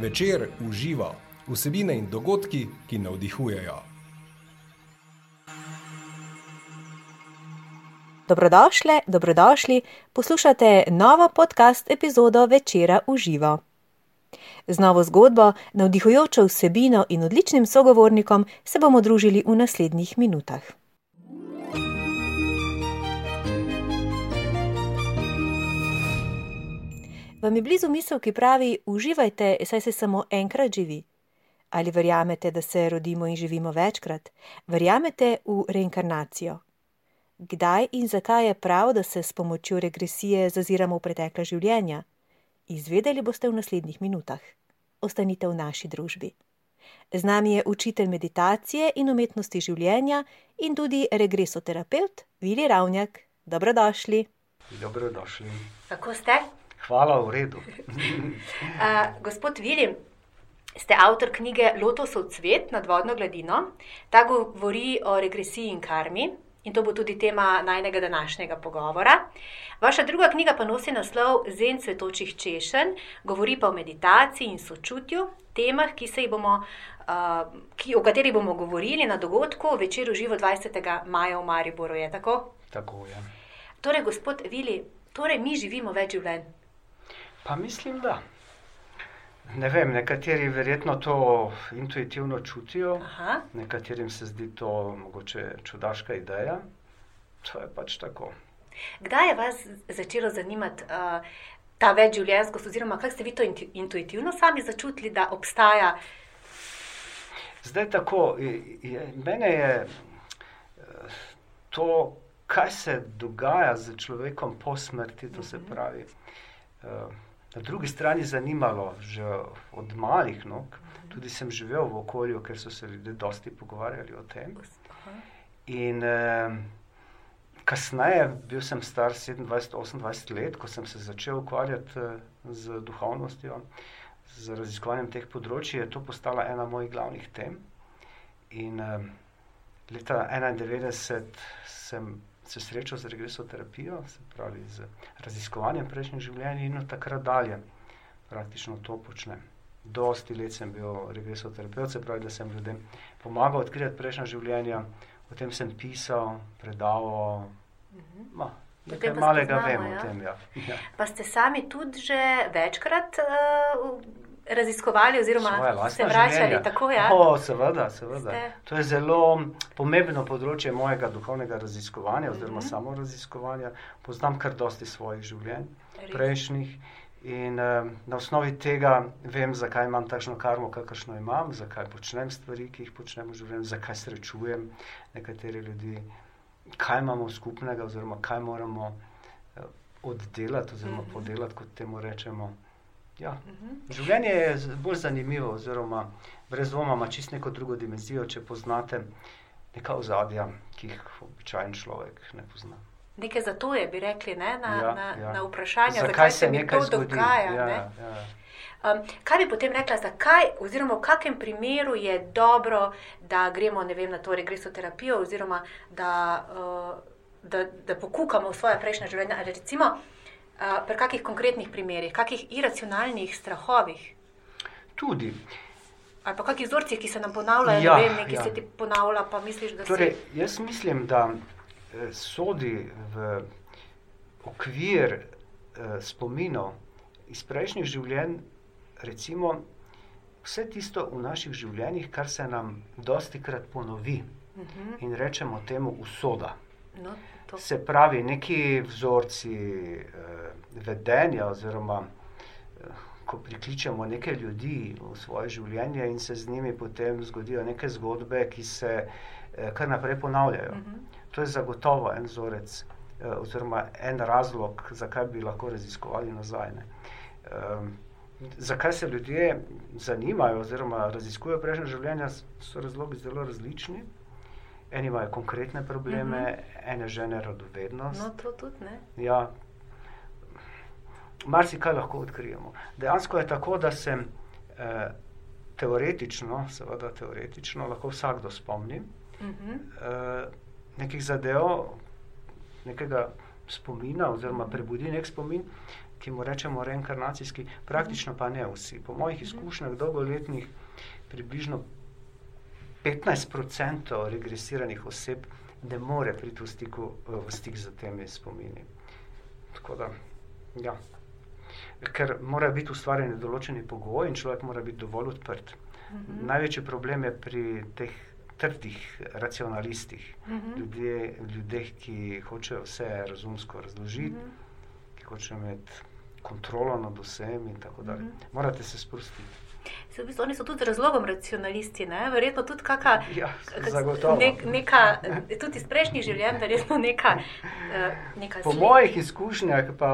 Večer uživa vsebine in dogodki, ki navdihujejo. Dobrodošli, dobrodošli, poslušate novo podcast epizodo Večera uživa. Z novo zgodbo, navdihujočo vsebino in odličnim sogovornikom se bomo družili v naslednjih minutah. Vam je blizu misel, ki pravi: Uživajte, saj se samo enkrat živi. Ali verjamete, da se rodimo in živimo večkrat? Verjamete v reinkarnacijo? Kdaj in zakaj je prav, da se s pomočjo regresije zaziramo v pretekla življenja? Izvedeli boste v naslednjih minutah. Ostanite v naši družbi. Z nami je učitelj meditacije in umetnosti življenja in tudi regresoterapeut Vili Ravnjak. Dobrodošli. Dobrodošli. Kako ste? Hvala, v redu. uh, gospod Vili, ste avtor knjige Lotosov cvet nad vodno gladino. Ta govori o regresiji in karmi. In to bo tudi tema najnega današnjega pogovora. Vaša druga knjiga pa nosi naslov Zen cvetočih češenj, govori pa o meditaciji in sočutju, temah, bomo, uh, ki, o katerih bomo govorili na dogodku večer živo 20. maja v Mariboru. Je tako? Tako je. Torej, gospod Vili, torej mi živimo več življenj. Pa mislim, da. Ne vem, nekateri verjetno to intuitivno čutijo, Aha. nekaterim se zdi to mogoče čudaška ideja. To je pač tako. Kdaj je vas začelo zanimati uh, ta večživljenjskost, oziroma kako ste vi to intuitivno sami začutili, da obstaja? Zdaj tako, je, mene je eh, to, kaj se dogaja z človekom po smrti, to se mhm. pravi. Uh, na drugi strani zanimalo, že od malih nog. Tudi sem živel v okolju, kjer so se ljudje dosti pogovarjali o tem. In eh, kasneje, bil sem star 27-28 let, ko sem se začel ukvarjati eh, z duhovnostjo, z raziskovanjem teh področji, je to postala ena mojih glavnih tem. In eh, leta 1991 sem se srečal z regresoterapijo, se pravi z raziskovanjem prejšnjih življenj in od takrat dalje praktično to počnem. Dosti let sem bil regresoterapeut, se pravi, da sem ljudem pomagal odkriti prejšnja življenja, o tem sem pisal, predaval. Ma, nekaj malega vem ja? o tem. Ja. Ja. Pa ste sami tudi že večkrat uh, raziskovali, oziroma se vračali tako. Ja? O, seveda, seveda. To je zelo pomembno področje mojega duhovnega raziskovanja, oziroma mm -hmm. samo raziskovanja. Poznam kar dosti svojih življenj, Res. prejšnjih. In uh, na osnovi tega vem, zakaj imam takšno karmo, kakršno imam, zakaj počnem stvari, ki jih počnem v življenju, zakaj srečujem nekatere ljudi, kaj imamo skupnega, oziroma kaj moramo uh, oddelati, oziroma mm -hmm. podelati, kot temu rečemo. Ja. Mhm. Življenje je bolj zanimivo, oziroma brez dvoma ima čisto neko drugo dimenzijo, če poznate neka ozadja, ki jih običajen človek ne pozna. Nekaj za to je, bi rekli, ne, na, ja, na, ja. na vprašanje, zakaj, zakaj se mi to dogaja. Ja, ja. Um, kaj bi potem rekla, zakaj, oziroma v kakem primeru je dobro, da gremo vem, na to regresoterapijo, oziroma da, uh, da, da pokukamo v svoje prejšnje življenje. Ali recimo, pri kakih konkretnih primerih, kakih iracionalnih strahovih? Tudi. Ali pa kakih vzorcih, ki se nam ponavljajo, ja, vem, nekaj ja. se ti ponavlja, pa misliš, da torej, si... Jaz mislim, da eh, sodi v okvir eh, spominov iz prejšnjih življenj, recimo vse tisto v naših življenjih, kar se nam dosti krat ponovi uh mhm. -huh. in rečemo temu usoda. No, se pravi, neki vzorci eh, vedenja, oziroma eh, ko prikličemo nekaj ljudi v svoje življenje in se z njimi potem zgodijo neke zgodbe, ki se eh, kar naprej ponavljajo. Uh mhm. -huh. To je zagotovo en vzorec, eh, oziroma en razlog, zakaj bi lahko raziskovali nazaj. Eh, zakaj se ljudje zanimajo, oziroma raziskujejo prejšnje življenje, so razlogi zelo različni. Eni imajo konkretne probleme, uh mhm. -huh. ene žene radovednost. No, to tudi ne. Ja, marsikaj lahko odkrijemo. Dejansko je tako, da se eh, teoretično, seveda teoretično, lahko vsakdo spomni uh -huh. eh, nekih zadev, nekega spomina oziroma prebudi nek spomin, ki mu rečemo reinkarnacijski, praktično pa ne vsi. Po mojih izkušnjah dolgoletnih približno 15% regresiranih oseb ne more priti v, stiku, v stik z temi spomini. Tako da, ja. Ker morajo biti ustvarjeni določeni pogoji in človek mora biti dovolj odprt. Mhm. Največji problem je pri teh trdih racionalistih, mhm. ljudje, ljudeh, ki hočejo vse razumsko razložiti, mhm. ki hočejo imeti kontrolo nad vsem in tako dalje. Mhm. Morate se sprostiti. V bistvu oni so tudi z razlogom racionalisti, ne? verjetno tudi kaka, ja, nek, neka, tudi iz prejšnjih življenj, verjetno neka. Uh, neka po mojih izkušnjah, pa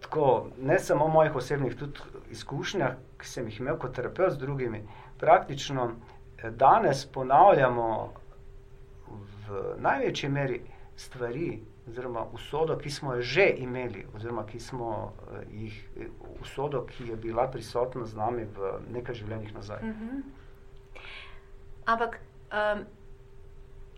tako, ne samo mojih osebnih, tudi izkušnjah, ki sem jih imel kot terapeut z drugimi, praktično eh, danes ponavljamo v največji meri stvari, oziroma usodo, ki smo jo že imeli, oziroma ki smo uh, jih, usodo, ki je bila prisotna z nami v nekaj življenjih nazaj. Uh mhm. -huh. Ampak, um,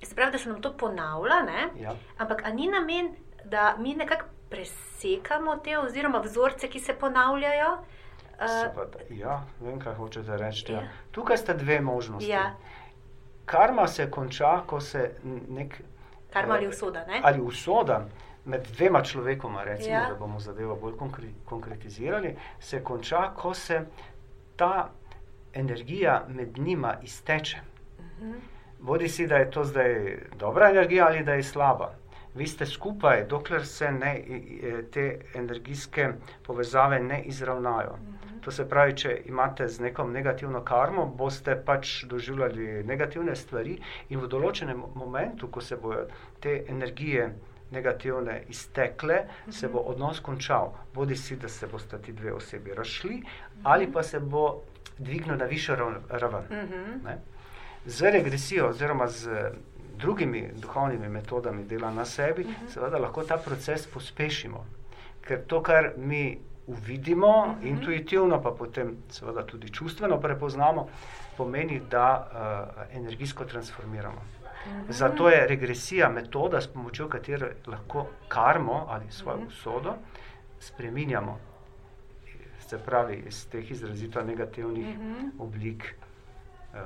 se pravi, da se nam to ponavlja, ja. ampak ni namen, da mi nekako presekamo te oziroma vzorce, ki se ponavljajo. Uh, Seveda, ja, vem, kaj hočete reči. Ja. Ja. Tukaj sta dve možnosti. Ja. Karma se konča, ko se nek Karma ali usoda. Ne? Ali usoda med dvema človekoma, recimo, ja. da bomo zadevo bolj konkre konkretizirali, se konča, ko se ta energija med njima izteče. Uh mhm. -huh. Bodi si, da je to zdaj dobra energija ali da je slaba. Vi ste skupaj, dokler se ne, te energijske povezave ne izravnajo. Uh mhm. -huh. To se pravi, če imate z nekom negativno karmo, boste pač doživljali negativne stvari, in v določenem momentu, ko se bodo te energije negativne iztekle, se bo odnos končal. Bodi si, da se boste ti dve osebi razšli, ali pa se bo dvignil na višjo raven. Z regresijo, oziroma z drugimi duhovnimi metodami dela na sebi, seveda lahko ta proces pospešimo. Ker to, kar mi uvidimo, uh mhm. -huh. intuitivno, pa potem seveda tudi čustveno prepoznamo, pomeni, da uh, energijsko transformiramo. Uh mhm. -huh. Zato je regresija metoda, s pomočjo katere lahko karmo ali svojo uh mhm. -huh. usodo spremenjamo. Se pravi, iz teh izrazito negativnih uh -huh. oblik uh,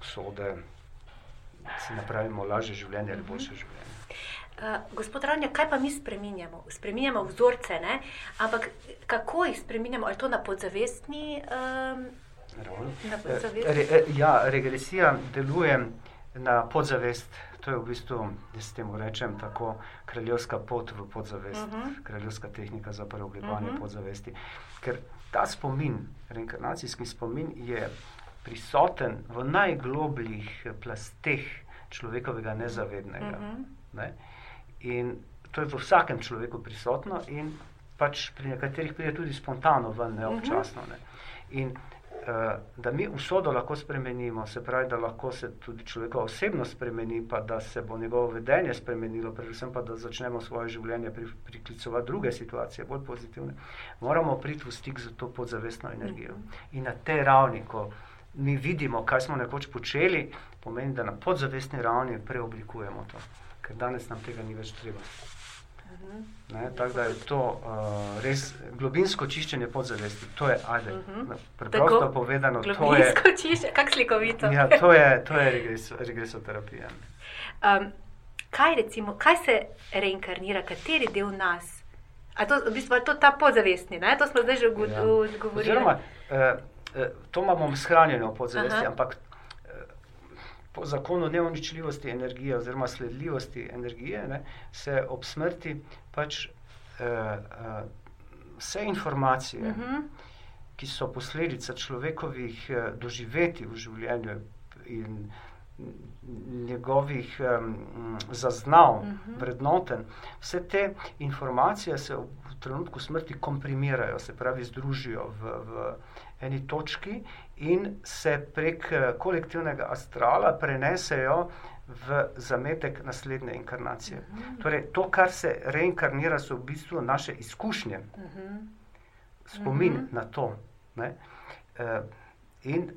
usode si napravimo lažje življenje ali boljše življenje. Uh, gospod Ravnja, kaj pa mi spremenjamo? Spremenjamo vzorce, ne? ampak kako jih spremenjamo? Ali to na podzavestni um, ravni? Re, ja, regresija deluje na podzavest. To je v bistvu, se temu rečem, tako kraljevska pot v podzavest, uh mhm. -huh. kraljevska tehnika za preoblikovanje uh mhm. -huh. podzavesti. Ker ta spomin, reinkarnacijski spomin, je prisoten v najglobljih plasteh človekovega nezavednega. Uh mhm. -huh. ne? In to je v vsakem človeku prisotno, in pač pri nekaterih pride tudi spontano, ven, ne občasno. Ne. In uh, da mi usodo lahko spremenimo, se pravi, da lahko se tudi človeka osebno spremeni, pa da se bo njegovo vedenje spremenilo, predvsem pa da začnemo svoje življenje pri, priklicovati druge situacije, bolj pozitivne, moramo priti v stik z to podzavestno energijo. In na tej ravni, ko mi vidimo, kaj smo nekoč počeli, pomeni, da na podzavestni ravni preoblikujemo to ker danes nam tega ni več treba. Ne, tako da je to uh, res globinsko čiščenje podzavesti, to je ajde. Uh -huh. Preprosto tako, povedano, to je čiščenje, kako slikovito. ja, to je, to je regres, regresoterapija. Um, kaj, recimo, kaj se reinkarnira, kateri del nas? A to, v bistvu, to ta podzavestni, ne? to smo zdaj že govorili. Ja. Oziroma, uh, uh, to imamo shranjeno v podzavesti, Aha. ampak po zakonu neuničljivosti energije oziroma sledljivosti energije, ne, se ob smrti pač eh, eh, vse informacije, uh mhm. -huh. ki so posledica človekovih eh, doživetij v življenju in njegovih um, zaznav, uh mhm. -huh. vrednoten, vse te informacije se v trenutku smrti komprimirajo, se pravi, združijo v, v eni točki in se prek eh, kolektivnega astrala prenesejo v zametek naslednje inkarnacije. Uh mhm. -huh. Torej, to, kar se reinkarnira, so v bistvu naše izkušnje, uh mhm. -huh. spomin uh mhm. -huh. na to. Ne? Eh, in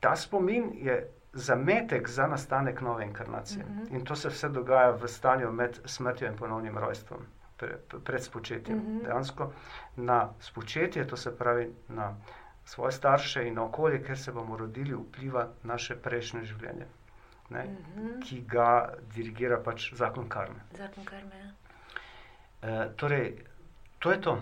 ta spomin je zametek za nastanek nove inkarnacije. Mm -hmm. In to se vse dogaja v stanju med smrtjo in ponovnim rojstvom, pre, pred spočetjem. Mm -hmm. Dejansko na spočetje, to se pravi na svoje starše in okolje, kjer se bomo rodili, vpliva naše prejšnje življenje, ne, mm -hmm. ki ga dirigira pač zakon karme. Zakon karme. Ja. E, torej, to je to.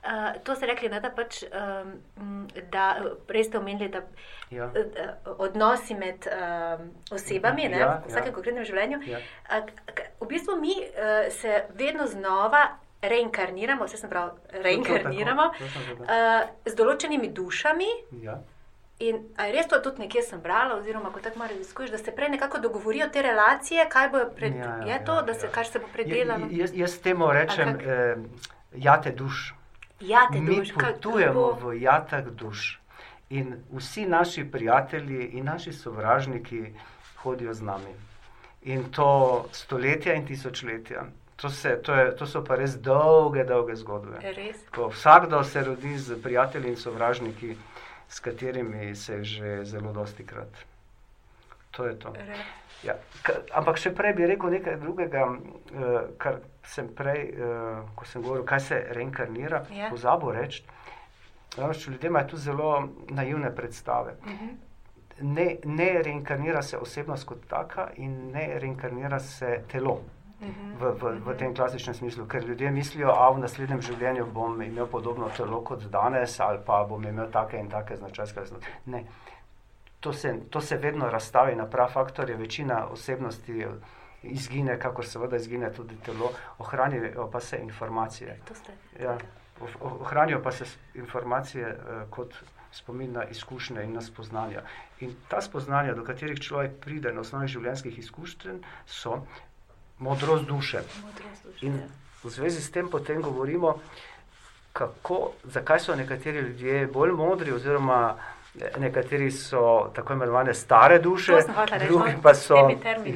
Uh, to ste rekli, ne, da pač, um, da prej ste omenili, da ja. uh, odnosi med um, osebami ne, ja, v vsakem ja. konkretnem življenju. Ja. Uh, v bistvu mi uh, se vedno znova reinkarniramo, vse sem prav, reinkarniramo uh, z določenimi dušami. Ja. In res to tudi nekje sem brala, oziroma ko tako malo raziskuješ, da se prej nekako dogovorijo te relacije, kaj bo pred, ja, ja, je to, ja, da se, ja. kar se bo predelalo. Jaz, jaz temu rečem, eh, jate duš. Jate Mi duš. potujemo v jatah duš. In vsi naši prijatelji in naši sovražniki hodijo z nami. In to stoletja in tisočletja. To, se, to, je, to so pa res dolge, dolge zgodbe. Vsakdo se rodi z prijatelji in sovražniki s katerimi se že zelo dosti krat. To je to. Ja, ampak še prej bi rekel nekaj drugega, uh, kar sem prej, uh, ko sem govoril, kaj se reinkarnira, yeah. Ja. pozabo reči. Ljudje imajo tu zelo naivne predstave. Uh mhm. -huh. ne, ne reinkarnira se osebnost kot taka in ne reinkarnira se telo. V, v, v tem klasičnem smislu, ker ljudje mislijo, da v naslednjem življenju bom imel podobno telo kot danes, ali pa bom imel take in take značajske. Ne, to se, to se vedno razstavi na prav faktor, je večina osebnosti izgine, kakor seveda izgine tudi telo, ohranijo pa se informacije. Ja, ohranijo pa se informacije uh, kot spomin na izkušnje in na spoznanja. In ta spoznanja, do katerih človek pride na osnovi življenjskih izkušenj, so modrost duše. Modrost duše. In v zvezi s tem potem govorimo, kako, zakaj so nekateri ljudje bolj modri, oziroma nekateri so tako imenovane stare duše, drugi no, pa so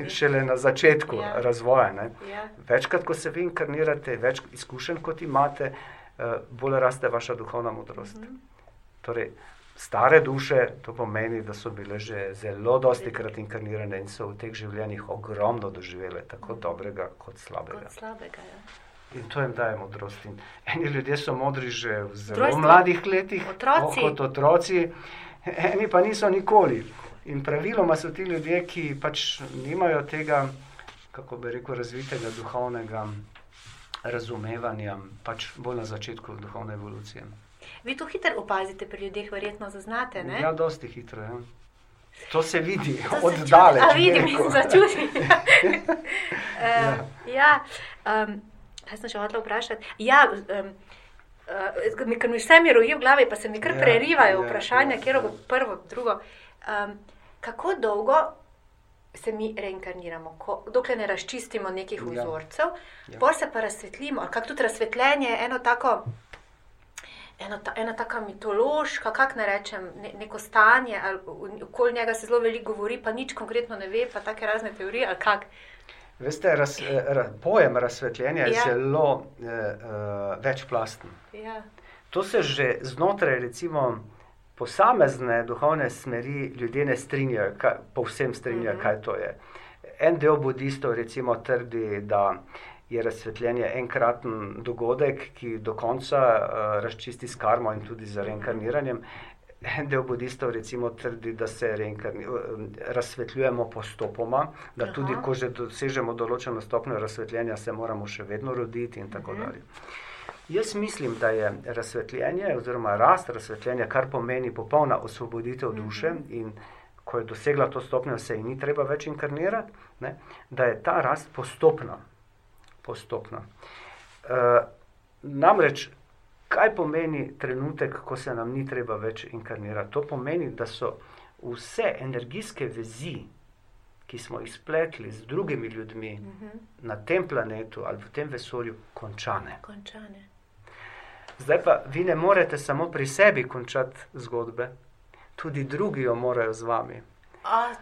šele na začetku ja. razvoja. Ja. Večkrat, ko se vi inkarnirate, več izkušenj kot imate, eh, bolj raste vaša duhovna modrost. Mhm. Torej, stare duše, to pomeni, da so bile že zelo dosti krat inkarnirane in so v teh življenjih ogromno doživele, tako dobrega kot slabega. Kot slabega ja. In to jim daje modrost. In eni ljudje so modri že v zelo Trojstvo. mladih letih, otroci. kot otroci, eni pa niso nikoli. In praviloma so ti ljudje, ki pač nimajo tega, kako bi rekel, razvitega duhovnega razumevanja, pač bolj na začetku duhovne evolucije. Vi to hitro opazite pri ljudeh, verjetno zaznate. Ne? Ja, dosti hitro. Ja. To se vidi oddalek. Ja, vidim in začutim. uh, ja, um, kaj sem še hotel vprašati? Ja, um, uh, ker mi vse mi roji v glavi, pa se mi kar ja, prerivajo ja, vprašanja, ja, kjer bo ja. prvo, drugo. Um, kako dolgo se mi reinkarniramo, ko, dokler ne razčistimo nekih ja. vzorcev, ja. pa se pa razsvetlimo. Kako tudi razsvetljenje je eno tako eno, ta, ena taka mitološka, kako ne rečem, ne, neko stanje, okoli njega se zelo veliko govori, pa nič konkretno ne ve, pa take razne teorije. Veste, raz, eh, pojem razsvetljenja ja. je zelo uh, večplasten. Ja. To se že znotraj, recimo, posamezne duhovne smeri ljudje ne strinjajo, povsem strinjajo, mhm. -huh. kaj to je. En del budistov, recimo, trdi, da je razsvetljenje enkraten dogodek, ki do konca uh, razčisti s karmo in tudi z reinkarniranjem. En del budistov recimo trdi, da se razsvetljujemo postopoma, da tudi, ko že dosežemo določeno stopnjo razsvetljenja, se moramo še vedno roditi in tako mhm. dalje. Jaz mislim, da je razsvetljenje oziroma rast razsvetljenja, kar pomeni popolna osvoboditev duše mhm. in ko je dosegla to stopnjo, se ji ni treba več inkarnirati, ne, da je ta rast postopna postopno. Uh, namreč, kaj pomeni trenutek, ko se nam ni treba več inkarnirati? To pomeni, da so vse energijske vezi, ki smo jih spletli z drugimi ljudmi uh mhm. -huh. na tem planetu ali v tem vesolju, končane. končane. Zdaj pa vi ne morete samo pri sebi končati zgodbe, tudi drugi jo morajo z vami. A,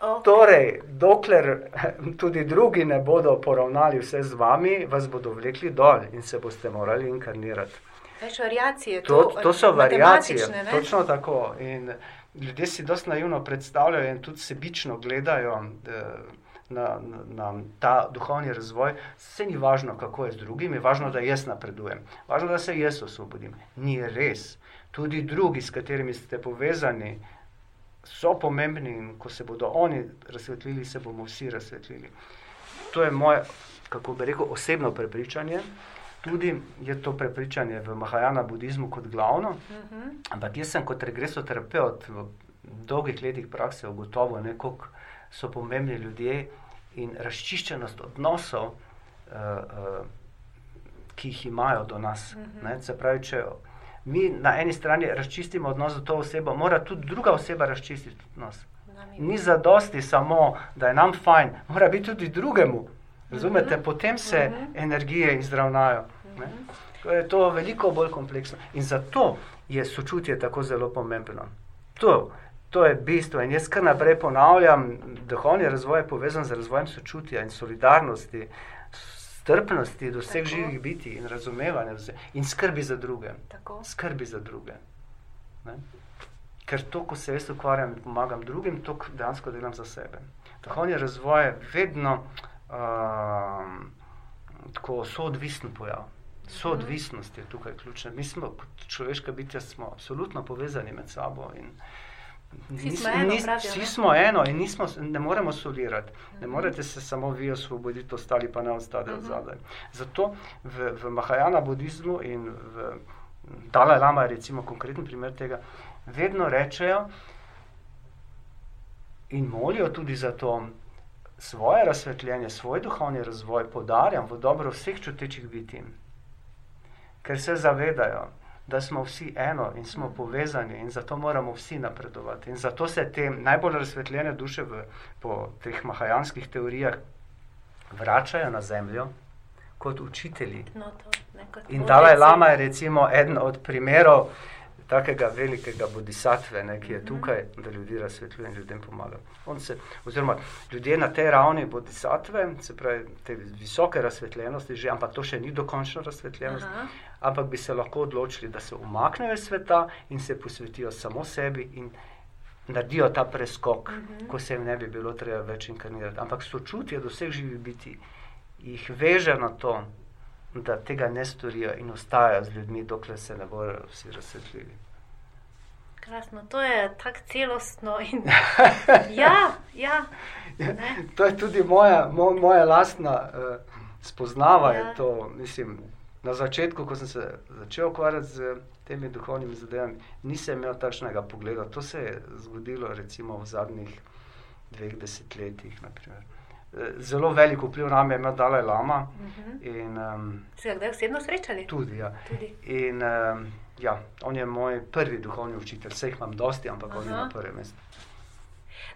Okay. Torej, dokler tudi drugi ne bodo poravnali vse z vami, vas bodo vlekli dol in se boste morali inkarnirati. Več variacije, to, to, to so variacije. Točno tako. In ljudje si dosti naivno predstavljajo in tudi sebično gledajo. Na, na, na ta duhovni razvoj, se ni važno, kako je z drugimi, važno, da jaz napredujem, važno, da se jaz osvobodim. Ni res. Tudi drugi, s katerimi ste povezani, so pomembni in ko se bodo oni razsvetlili, se bomo vsi razsvetlili. To je moje, kako bi rekel, osebno prepričanje. Tudi je to prepričanje v Mahajana budizmu kot glavno, uh -huh. ampak jaz sem kot regresoterapeut v dolgih letih prakse ugotovil, koliko so pomembni ljudje in razčiščenost odnosov, uh, uh, ki jih imajo do nas. Uh -huh. Se pravi, če mi na eni strani razčistimo odnos z to osebo, mora tudi druga oseba razčistiti odnos. Ni za dosti samo, da je nam fajn, mora biti tudi drugemu. Razumete, uh -huh. potem se uh -huh. energije izravnajo. Uh -huh. Je to veliko bolj kompleksno. In zato je sočutje tako zelo pomembno. To, to je bistvo. In jaz kar naprej ponavljam, da duhovni razvoj je povezan z razvojem sočutja in solidarnosti, strpnosti do vseh tako. živih biti in razumevanja in skrbi za druge. Tako. Skrbi za druge. Ne? Ker to, ko se jaz ukvarjam in pomagam drugim, to dejansko delam za sebe. Duhovni razvoj je vedno um, tako soodvisen pojav. Soodvisnost je tukaj ključna. Mi smo kot človeška bitja, smo absolutno povezani med sabo. Vsi smo, eno, nis, vsi smo eno in nismo, ne moremo solirati. Ne mhm. morete se samo vi osvoboditi, ostali pa ne ostati od mhm. zadaj. Zato v, v Mahajana budizmu in v Dalaj Lama je recimo konkreten primer tega, vedno rečejo in molijo tudi za to, svoje razsvetljenje, svoj duhovni razvoj podarjam v dobro vseh čutečih biti, ker se zavedajo, da smo vsi eno in smo povezani in zato moramo vsi napredovati. In zato se te najbolj razsvetljene duše v, po teh mahajanskih teorijah vračajo na zemljo kot učitelji. No, to, in Dalaj Lama je recimo eden od primerov, takega velikega bodhisatve, ne, ki je tukaj, da ljudi razsvetljuje in ljudem pomaga. Se, oziroma, ljudje na tej ravni bodhisatve, se pravi, te visoke razsvetljenosti, že, ampak to še ni dokončna razsvetljenost, Aha. ampak bi se lahko odločili, da se umaknejo iz sveta in se posvetijo samo sebi in naredijo ta preskok, uh mhm. -huh. ko se jim ne bi bilo treba več inkarnirati. Ampak sočutje do vseh živih biti jih veže na to, da tega ne storijo in ostajajo z ljudmi, dokler se ne bodo vsi razsvetlili. Krasno, to je tako celostno. In... ja, ja, ja, to je tudi moja, mo, moja lastna uh, spoznava. Ja. To, mislim, na začetku, ko sem se začel ukvarjati z temi duhovnimi zadevami, nisem imel takšnega pogleda. To se je zgodilo recimo v zadnjih dveh desetletjih. Naprimer zelo velik vpliv na me je imel Dalaj Lama. Uh mhm. -huh. um, Se ga kdaj osebno srečali? Tudi. Ja. tudi. In, um, ja, on je moj prvi duhovni učitelj, vse jih imam dosti, ampak Aha. on je na prvem mestu.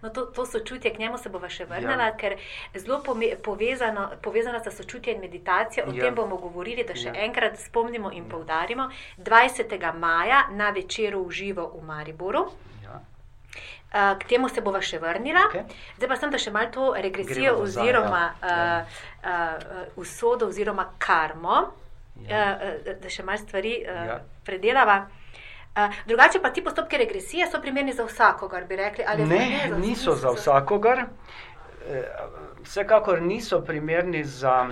No, to, to sočutje, k njemu se bova še vrnila, ja. ker je zelo povezano, povezano s sočutjem in meditacijo. O ja. tem bomo govorili, da še ja. enkrat spomnimo in ja. poudarimo. 20. maja na večeru v živo v Mariboru. Uh, k temu se bova še vrnila. Okay. Zdaj pa sem da še malo to regresijo, oziroma ja. uh, uh, usodo, oziroma karmo, ja. uh, da še malo stvari uh, ja. predelava. Uh, drugače pa ti postopki regresije so primerni za vsakogar, bi rekli. Ne, ne za niso za vsakogar. Vsekakor niso primerni za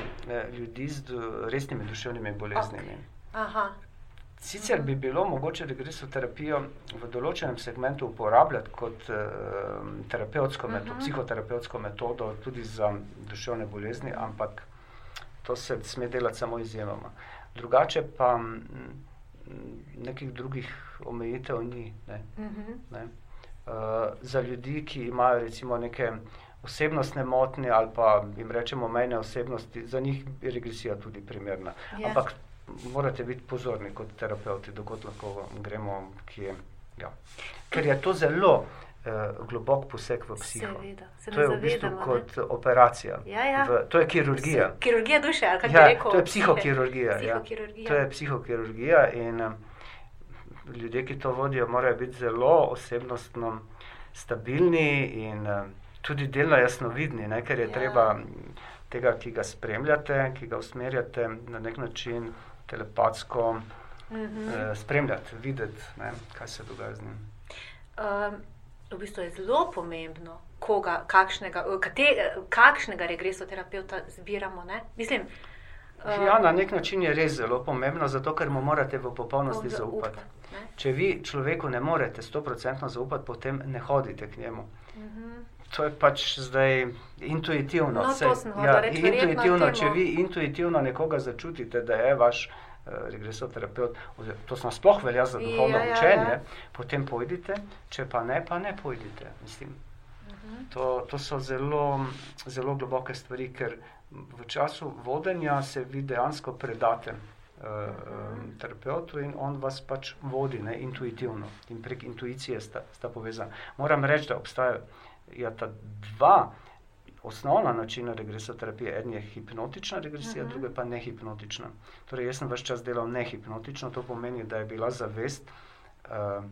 ljudi z resnimi duševnimi boleznimi. Okay. Sicer bi bilo mogoče regresoterapijo v določenem segmentu uporabljati kot uh, terapevtsko metodo, uh -huh. psihoterapevtsko metodo tudi za duševne bolezni, ampak to se sme delati samo izjemoma. Drugače pa m, nekih drugih omejitev ni. Ne? Uh -huh. ne? Uh, za ljudi, ki imajo recimo neke osebnostne motnje ali pa jim rečemo mejne osebnosti, za njih je regresija tudi primerna. Yeah. Ja. Ampak morate biti pozorni kot terapeuti, dokot lahko gremo, je, ja. ker je to zelo uh, globok poseg v psiho. Seveda, se to je v bistvu zavedamo, kot ne? operacija. Ja, ja. V, to je kirurgija. Kirurgija duše, ali kaj ja, rekel? To je psihokirurgija. Ja. To je psihokirurgija in um, ljudje, ki to vodijo, morajo biti zelo osebnostno stabilni in um, tudi delno jasnovidni, ne? ker je ja. treba tega, ki ga spremljate, ki ga usmerjate na nek način telepatsko uh -huh. eh, spremljati, videti, ne, kaj se dogaja z njim. Uh, v bistvu je zelo pomembno, koga, kakšnega, kate, kakšnega regresoterapeuta zbiramo. Ne? Mislim, uh, ja, na nek način je res zelo pomembno, zato ker mu morate v popolnosti zaupati. Če vi človeku ne morete 100% zaupati, potem ne hodite k njemu. Uh mhm. -huh. To je pač zdaj intuitivno. No, Sej, ja, intuitivno če vi intuitivno nekoga začutite, da je vaš Eh, regresoterapeut, to smo sploh velja za duhovno ja, ja, učenje, ja. potem pojdite, če pa ne, pa ne pojdite. Mislim, mhm. to, to so zelo, zelo globoke stvari, ker v času vodenja se vi dejansko predate uh, terapeutu in on vas pač vodi ne, intuitivno in prek intuicije sta, sta povezani. Moram reči, da obstajajo ja, ta dva osnovna načina regresoterapije. En je hipnotična regresija, uh -huh. druga pa nehipnotična. Torej, jaz sem vse čas delal nehipnotično, to pomeni, da je bila zavest uh,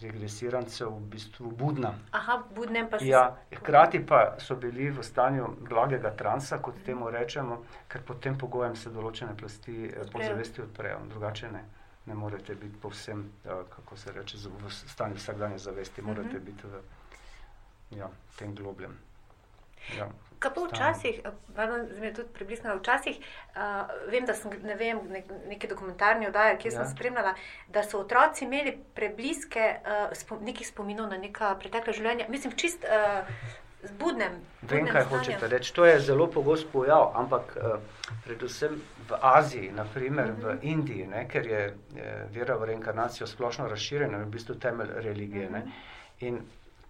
regresirancev v bistvu budna. Aha, budnem pa se. Ja, hkrati pa so bili v stanju blagega transa, kot temu rečemo, ker pod tem pogojem se določene plasti eh, podzavesti odprejo, drugače ne. Ne morete biti povsem, kako se reče, v stanju vsakdanje zavesti, morate uh -huh. biti v ja, tem globljem. Ja, Kako včasih, zelo tudi približno včasih, uh, vem, da sem ne vem, ne, neki dokumentarni oddaji, kjer ja. sem spremljala, da so otroci imeli prebliske uh, spom, nekih spominov na neka pretekla življenja. Mislim, čist uh, zbudnem. Vem, kaj stanjem. hočete reči. To je zelo pogost pojav, ampak uh, predvsem v Aziji, naprimer uh -huh. v mhm. Indiji, ne, ker je, je vera v reinkarnacijo splošno razširjena, je v bistvu temelj religije. Uh -huh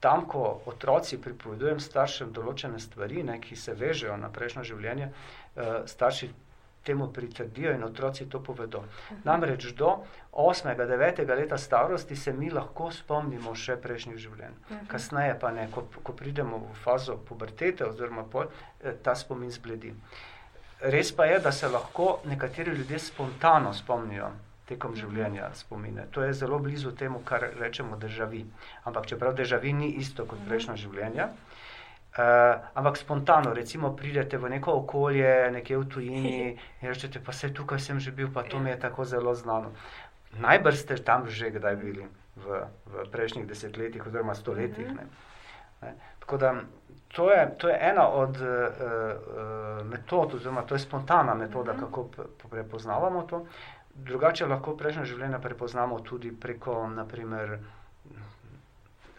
tam, ko otroci pripovedujem staršem določene stvari, ne, ki se vežejo na prejšnjo življenje, uh, starši temu pritrdijo in otroci to povedo. Mhm. Namreč do 8-9 leta starosti se mi lahko spomnimo še prejšnjih življenj. Mhm. Kasneje pa ne, ko, ko pridemo v fazo pubertete oziroma pol, eh, ta spomin zbledi. Res pa je, da se lahko nekateri ljudje spontano spomnijo tekom mhm. življenja spomine. To je zelo blizu temu, kar rečemo državi. Ampak čeprav državi ni isto kot mhm. prejšnja življenja. Uh, ampak spontano, recimo, pridete v neko okolje, nekje v tujini in rečete, pa se tukaj sem že bil, pa to mi je tako zelo znano. Najbrž ste tam že kdaj bili v, v prejšnjih desetletjih oziroma stoletjih. Ne? Ne? Tako da to je, to je ena od uh, uh, metod, oziroma to je spontana metoda, kako prepoznavamo to. Drugače lahko prejšnje življenje prepoznamo tudi preko naprimer,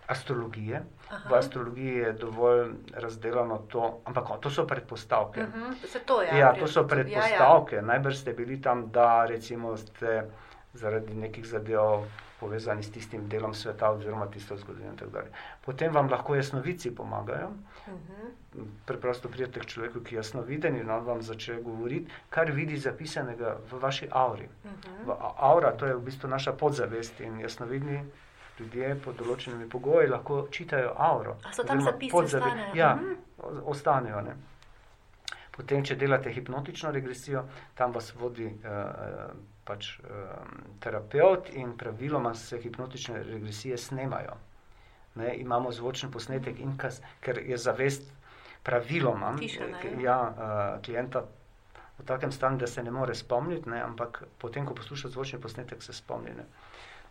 astrologije. Aha. V astrologiji je dovolj razdeljeno to, ampak to so predpostavke. Uh mhm, -huh. to, ja, ja, to so predpostavke. Ja, ja. Najbrž ste bili tam, da recimo ste zaradi nekih zadev povezani s tistim delom sveta, oziroma tisto zgodovino. Potem vam lahko jasnovici pomagajo. Uh -huh. Preprosto pridete k človeku, ki je jasno viden in on vam začne govoriti, kar vidi zapisanega v vaši auri. Uh -huh. Aura, to je v bistvu naša podzavest in jasnovidni. Ljudje pod določenimi pogoji lahko čitajo auro. So tam zapisani? Ja, uh mhm. -huh. ostanejo. Ne? Potem, če delate hipnotično regresijo, tam vas vodi uh, pač, uh, terapeut in praviloma se hipnotične regresije snemajo. Ne, imamo zvočni posnetek, kas, ker je zavest praviloma Tišana, ja. Ja, uh, klienta v takem stanju, da se ne more spomniti, ne, ampak potem, ko posluša zvočni posnetek, se spomni.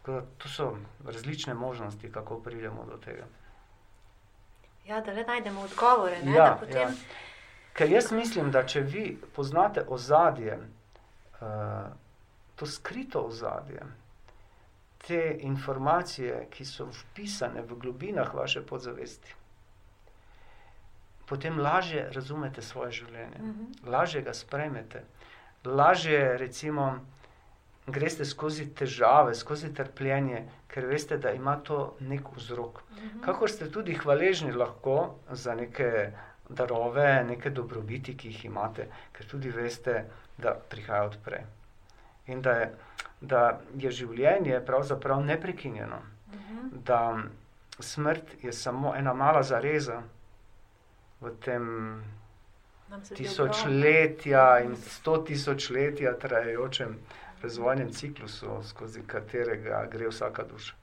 To so različne možnosti, kako pridemo do tega. Ja, da le najdemo odgovore. Ne, ja, potem... ja. Ker jaz mislim, da če vi poznate ozadje, uh, to skrito ozadje, te informacije, ki so vpisane v globinah vaše podzavesti, potem lažje razumete svoje življenje, mhm. -huh. lažje ga spremete, lažje recimo. Greste skozi težave, skozi trpljenje, ker veste, da ima to nek vzrok. Mhm. -huh. Kako ste tudi hvaležni lahko za neke darove, neke dobrobiti, ki jih imate, ker tudi veste, da prihaja odprej. In da je, da je življenje pravzaprav neprekinjeno, uh mhm. -huh. da smrt je samo ena mala zareza v tem tisočletja in sto tisočletja trajajočem razvojnem ciklusu, skozi katerega gre vsaka duša.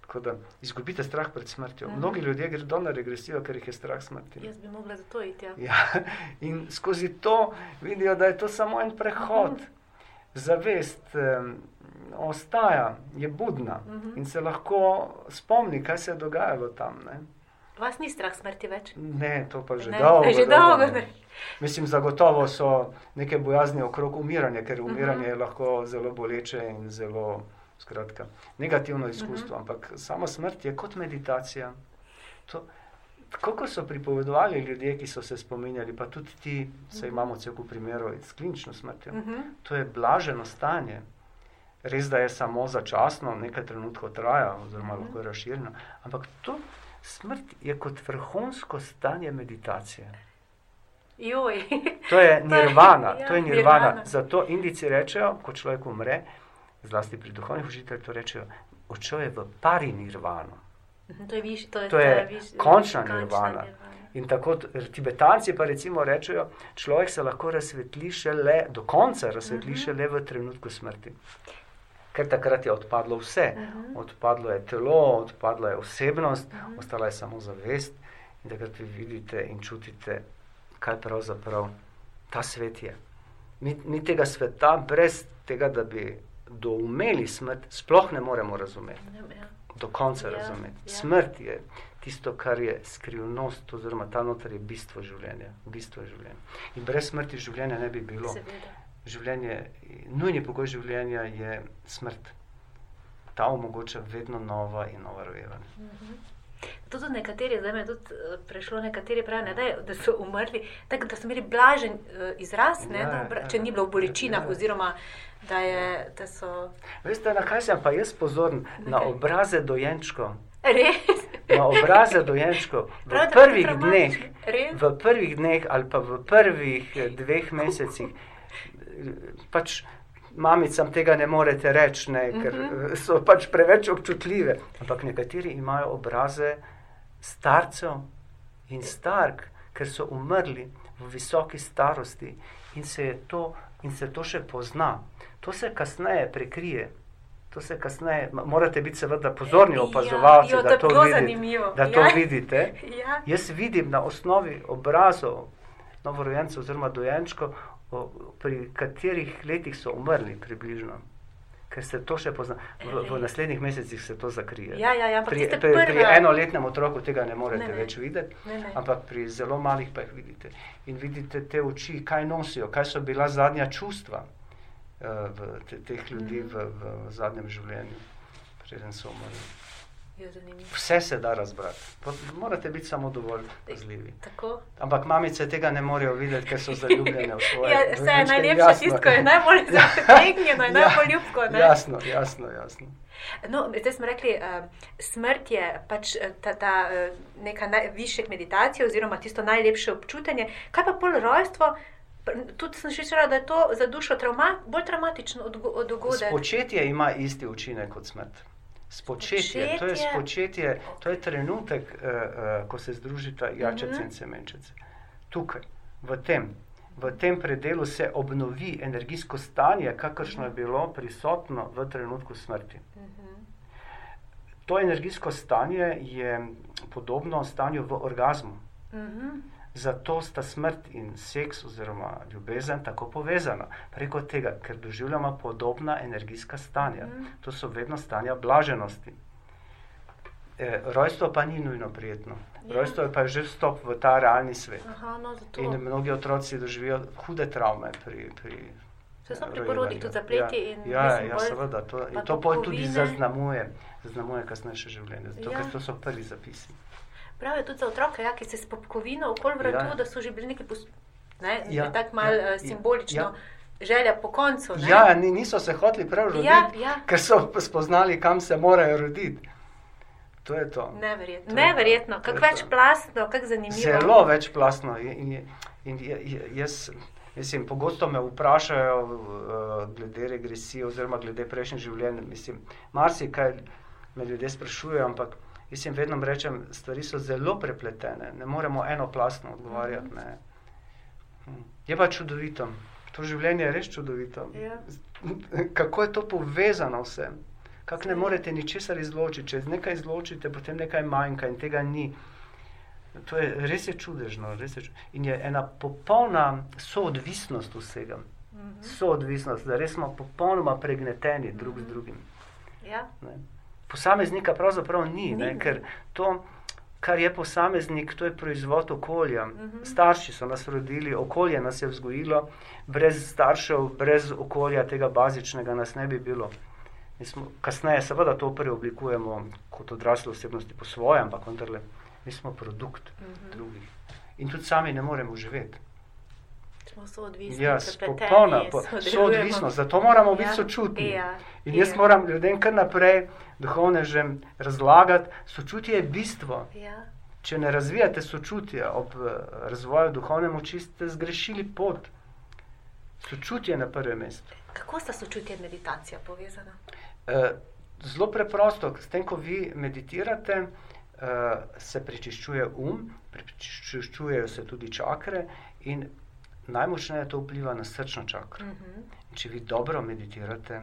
Tako da izgubite strah pred smrtjo. Aha. Mnogi ljudje gredo na regresijo, ker jih je strah smrti. Jaz bi mogla za to iti. Ja. Ja, in skozi to vidijo, da je to samo en prehod. Zavest um, ostaja, je budna uh -huh. in se lahko spomni, kaj se je dogajalo tam. Ne? Vas ni strah smrti več? Ne, to pa že Ne, dolgo. že dolgo ne. Mislim, zagotovo so neke bojazni okrog umiranja, ker Mhm. umiranje je lahko zelo boleče in zelo skratka, negativno izkustvo. Mhm. Ampak sama smrt je kot meditacija. To, tako kot so pripovedovali ljudje, ki so se spominjali, pa tudi ti, se Mhm. imamo cel kup primerov s klinično smrtjo. Uh -huh. To je blaženo stanje. Res, da je samo začasno, nekaj trenutkov traja, oziroma Mhm. lahko je razširjeno. Ampak to smrt je kot vrhunsko stanje meditacije. Joj. To je To je- nirvana, ja, to je nirvana. nirvana. Zato indici rečejo, ko človek umre, zlasti pri duhovnih učiteljih, to rečejo, odšel je v pari nirvano. To je, viš, to je, To je viš, končna nirvana. In tako tibetanci pa recimo rečejo, človek se lahko razsvetli šele, do konca razsvetli Mhm. šele v trenutku smrti. Ker takrat je odpadlo vse. Mhm. Odpadlo je telo, odpadla je osebnost, Mhm. ostala je samo zavest. In takrat vi vidite in čutite, kaj pravzaprav ta svet je. Mi, mi tega sveta, brez tega, da bi doumeli smrt, sploh ne moremo razumeti, Ja. Do konca Ja, razumeti. ja. Smrt je tisto, kar je skrivnost, oziroma ta noter je bistvo življenja. Bistvo življenja. In brez smrti življenja ne bi bilo. Seveda. Življenje, nujni pogoj življenja je smrt. Ta omogoča vedno nova in nova rojevanja. To tudi nekateri, zdaj me je tudi eh, prešlo, nekateri pravijo, ne, da, je- da so umrli, tako da so imeli blažen uh, izraz, ne, Ja, da, obra- ja, če ni bilo v bolečinah, ja. oziroma da, je, da so Veste, na kaj sem pa jaz pozoren? Na kaj? obraze dojenčkov. res. Na obraze dojenčkov. V Prav, prvih dneh, v prvih dneh ali pa v prvih eh, dveh mesecih, eh, pač mamicam tega ne morete reči, ne, ker Mhm. so pač preveč občutljive. Ampak nekateri imajo obraze starcev in stark, ker so umrli v visoki starosti in se, to, in se to še pozna. To se kasneje prekrije. To se kasneje, morate biti seveda pozorni opazovalci, Ja, jo, to da to, vidite, da to Ja. vidite. Ja. Jaz vidim na osnovi obrazov novorojencev oziroma dojenčkov, o- pri katerih letih so umrli približno. Ker se to še pozna. V, v naslednjih mesecih se to zakrije. Ja, ja, ja, Pri, pri, pri enoletnem otroku tega ne morete Ne, ne. več videti, Ne, ne. ampak pri zelo malih pa jih vidite. In vidite te oči, kaj nosijo, kaj so bila zadnja čustva uh, v te, teh ljudi Mhm. v, v zadnjem življenju, preden so umrli. Je. Vse se da razbrati, morate biti samo dovolj pazljivi. Tako. Ampak mamice tega ne morejo videti, ker so zaljubljene v svoje. Ja, vse je dojenčke. najlepše Jasno. tisto, ko je najbolj zategnjeno in Ja, najbolj ljubko. ne. Jasno, jasno, jasno. No, zdaj smo rekli, uh, smrt je pač eh, ta, ta uh, neka najvišja meditacija oziroma tisto najlepše občutanje. Kaj pa pol rojstvo? Tudi sem slišala, da je to za dušo trauma, bolj traumatičen odgo- od dogodek. Spočetje ima isti učinek kot smrt. Spočetje, to je Spočetje. spočetje, to je trenutek, uh, uh, ko se združita jačece Mhm. in semenčice. Tukaj, v tem, v tem predelu se obnovi energijsko stanje, kakršno je bilo prisotno v trenutku smrti. Mhm. To energijsko stanje je podobno stanju v orgazmu. Mhm. Zato sta smrt in seks oziroma ljubezen tako povezana. Preko tega, ker doživljamo podobna energijska stanja. Mhm. To so vedno stanja blaženosti. E, rojstvo pa ni nujno prijetno. Ja. Rojstvo je pa že vstop v ta realni svet. Aha, no, zato. In mnogi otroci doživijo hude travme pri. pri Se so pri porodih tudi zapleti ja, in ja, ja, bolj- seveda. To, in to pol tudi zaznamuje, zaznamuje kasnejše življenje. Zato, Ja. ker to so prvi zapisi. Pravijo tudi za otroke, ja, ki se s popkovino okoli vratu, Ja. da so že bili neki pos... ne, Ja, tako malo ja, ja, simbolično. ja. Želja po koncu. Ne? Ja, ni, niso se hoteli prav roditi, Ja, ja. ker so spoznali, kam se morajo roditi. To je to. Neverjetno. To je. Neverjetno, kako je več to. plastno, kako zanimivo. Zelo večplastno. In, in, je- in je- je- jaz, mislim, pogosto me vprašajo uh, glede regresije oziroma glede prejšnjih življenj. Mislim, marsikaj me ljudje sprašujejo, ampak jaz jim vedno rečem, stvari so zelo prepletene, ne moremo enoplastno odgovarjati. Ne. Hm. Je pa čudovito. To življenje je res čudovito. Ja. Kako je to povezano vse? Kako ne morete ničesar izločiti? Če nekaj izločite, potem nekaj manjka in tega ni. To je res je čudežno. Res je ču... In je ena popolna soodvisnost vsega. soodvisnost, da res smo popolnoma pregneteni drug z drugim. Ja. Ne. Posameznika pravzaprav ni, Ni, ne, ker to, kar je posameznik, to je proizvod okolja. Mhm. Starši so nas rodili, okolje nas je vzgojilo, brez staršev, brez okolja tega bazičnega nas ne bi bilo. Mi smo, kasneje seveda to preoblikujemo kot odrasle osebnosti po svoje, ampak vendarle mi smo produkt Mhm. drugih. In tudi sami ne moremo živeti. Smo soodvisni, Ja, popolna soodvisnost, zato moramo biti Ja, sočutni. ja, In jaz ja. moram ljudem kar naprej, duhovnežem, razlagati, sočutje je bistvo. Ja. Če ne razvijate sočutja ob eh, razvoju duhovne moči, ste zgrešili pot. Sočutje je na prvem mestu. Kako sta sočutje in meditacija povezana? Eh, Zelo preprosto, s tem, ko vi meditirate, eh, se prečiščuje um, prečiščujejo se tudi čakre, in najmočneje to vpliva na srčno čakro. Mhm. Če vi dobro meditirate,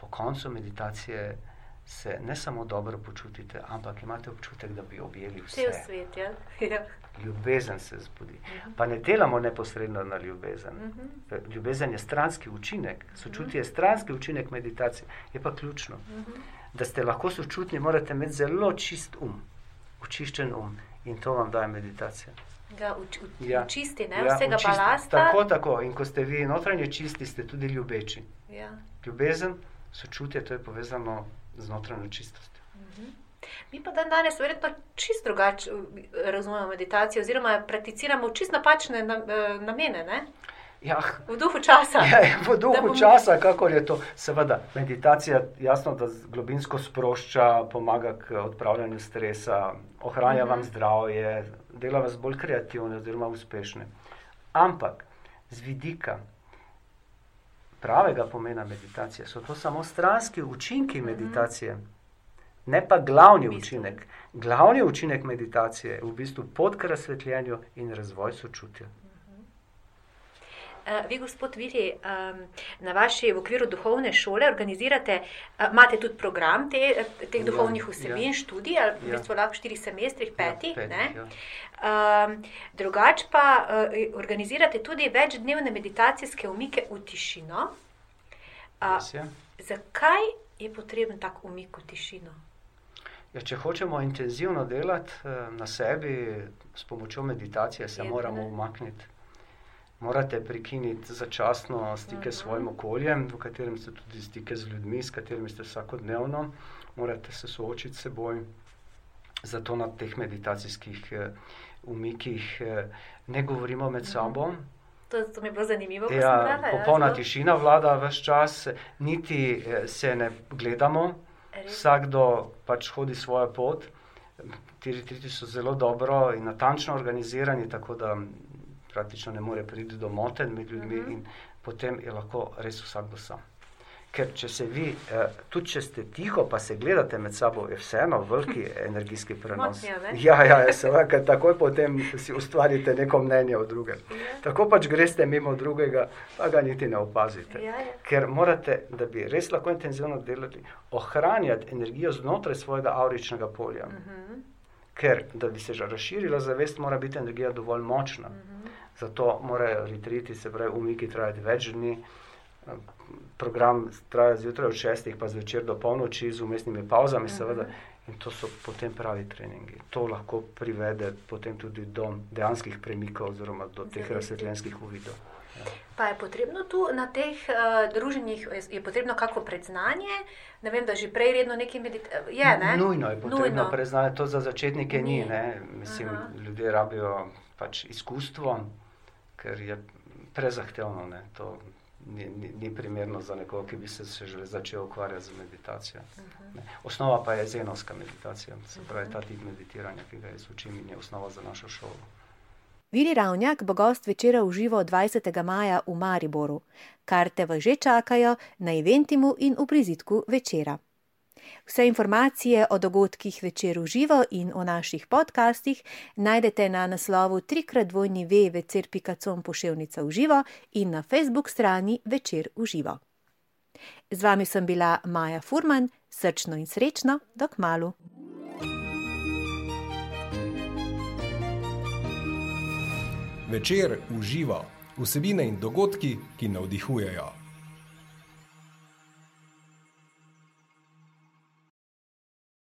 po koncu meditacije se ne samo dobro počutite, ampak imate občutek, da bi objeli Cel vse. svet, ja. ja. Ljubezen se zbudi. Pa ne delamo neposredno na ljubezen. Mhm. Ljubezen je stranski učinek, sočutje je stranski učinek meditacije, je pa ključno. Mhm. Da ste lahko sočutni, morate imeti zelo čist um, očiščen um in to vam daje meditacija. Ga uč, uč, Ja. čisti, ne? Ja, Vsega očisti. balasta. Tako, tako. In ko ste vi notranje čisti, ste tudi ljubeči. Ja. Ljubezen, sočutje, to je povezano z notranjo čistostjo. Mi pa dan danes verjetno čist drugače uh, razumemo meditacijo, oziroma prakticiramo čist napačne eh, namene, ne? Ja, v duhu časa. Ja, v Da duhu bomo- časa, kako je to. Seveda, meditacija jasno, da globinsko sprošča, pomaga k odpravljanju stresa, ohranja vam zdravje, dela vas bolj kreativne oziroma uspešne. Ampak z vidika pravega pomena meditacije so to samo stranski učinki meditacije, ne pa glavni V bistvu. učinek. Glavni učinek meditacije je v bistvu pot k razsvetljenju in razvoj sočutja. Uh, vi, gospod Viri, na vaši v okviru duhovne šole organizirate, uh, imate tudi program te, teh Ja, duhovnih ja. vsebin, študij, ali v Ja. bistvu lahko v štirih semestrih, petih. petih, ne? ja. Um, drugače pa uh, organizirate tudi večdnevne meditacijske umike v tišino. Uh, je. zakaj je potreben tak umik v tišino? Ja, če hočemo intenzivno delati eh, na sebi s pomočjo meditacije, se Je, moramo umakniti. Morate prekiniti začasno stike s svojim okoljem, v katerem ste tudi stike z ljudmi, s katerimi ste vsakodnevno. Morate se soočiti s seboj. Zato na teh meditacijskih eh, umikih eh, ne govorimo med sabo. To, to mi je bilo zanimivo, Ja, brala. popolna zelo- tišina vlada vse čas, niti eh, se ne gledamo. Res. Vsakdo pač hodi svojo pot. Ti retriti so zelo dobro in natančno organizirani, tako da praktično ne more priti do motenj med ljudmi, Mhm. in potem je lahko res vsakdo sam. Ker če se vi, eh, tudi če ste tiho, pa se gledate med sabo, je vseeno veliki energijski prenos. Motnja? Ja, ja, seveda, ker takoj potem si ustvarite neko mnenje o drugem. Ja. Tako pač greste mimo drugega, pa ga niti ne opazite. Ja, ja. Ker morate, da bi res lahko intenzivno delali, ohranjati energijo znotraj svojega auričnega polja. Mhm. Ker, da bi se že razširila zavest, mora biti energija dovolj močna. Mhm. Zato morajo retriti, se pravi, umiki trajati več dni. Program traja zjutraj od šestih, pa zvečer do polnoči, z umestnimi pauzami, seveda. In to so potem pravi treningi. To lahko privede potem tudi do dejanskih premikov, oziroma do teh razsvetljenskih uvidov. Pa je potrebno tu na teh uh, druženjih, je, potrebno kakšno predznanje, ne vem, da že prej redno nekaj meditirajo. Je, ne? Nujno je potrebno Nujno. preznati, to za začetnike ni. Ni. ne. Mislim, Aha. ljudje rabijo pač izkustvo, ker je prezahtevno. Ne. To ni, ni, ni primerno za nekoga, ki bi se še že začel ukvarjati z meditacijo. Mhm. Ne. Osnova pa je zenovska meditacija, se pravi ta tip meditiranja, ki ga jaz učim in je osnova za našo šolo. Vili Ravnjak bo gost večera v živo 20. maja v Mariboru. Karte vas že čakajo na eventimu in v prizitku večera. Vse informacije o dogodkih večer v živo in o naših podcastih najdete na naslovu trikratvojni www.večer.com poševnica v živo in na Facebook strani Večer v živo. Z vami sem bila Maja Furman, srčno in srečno, dok malu. Večer v živo vsebine in dogodki, ki navdihujejo.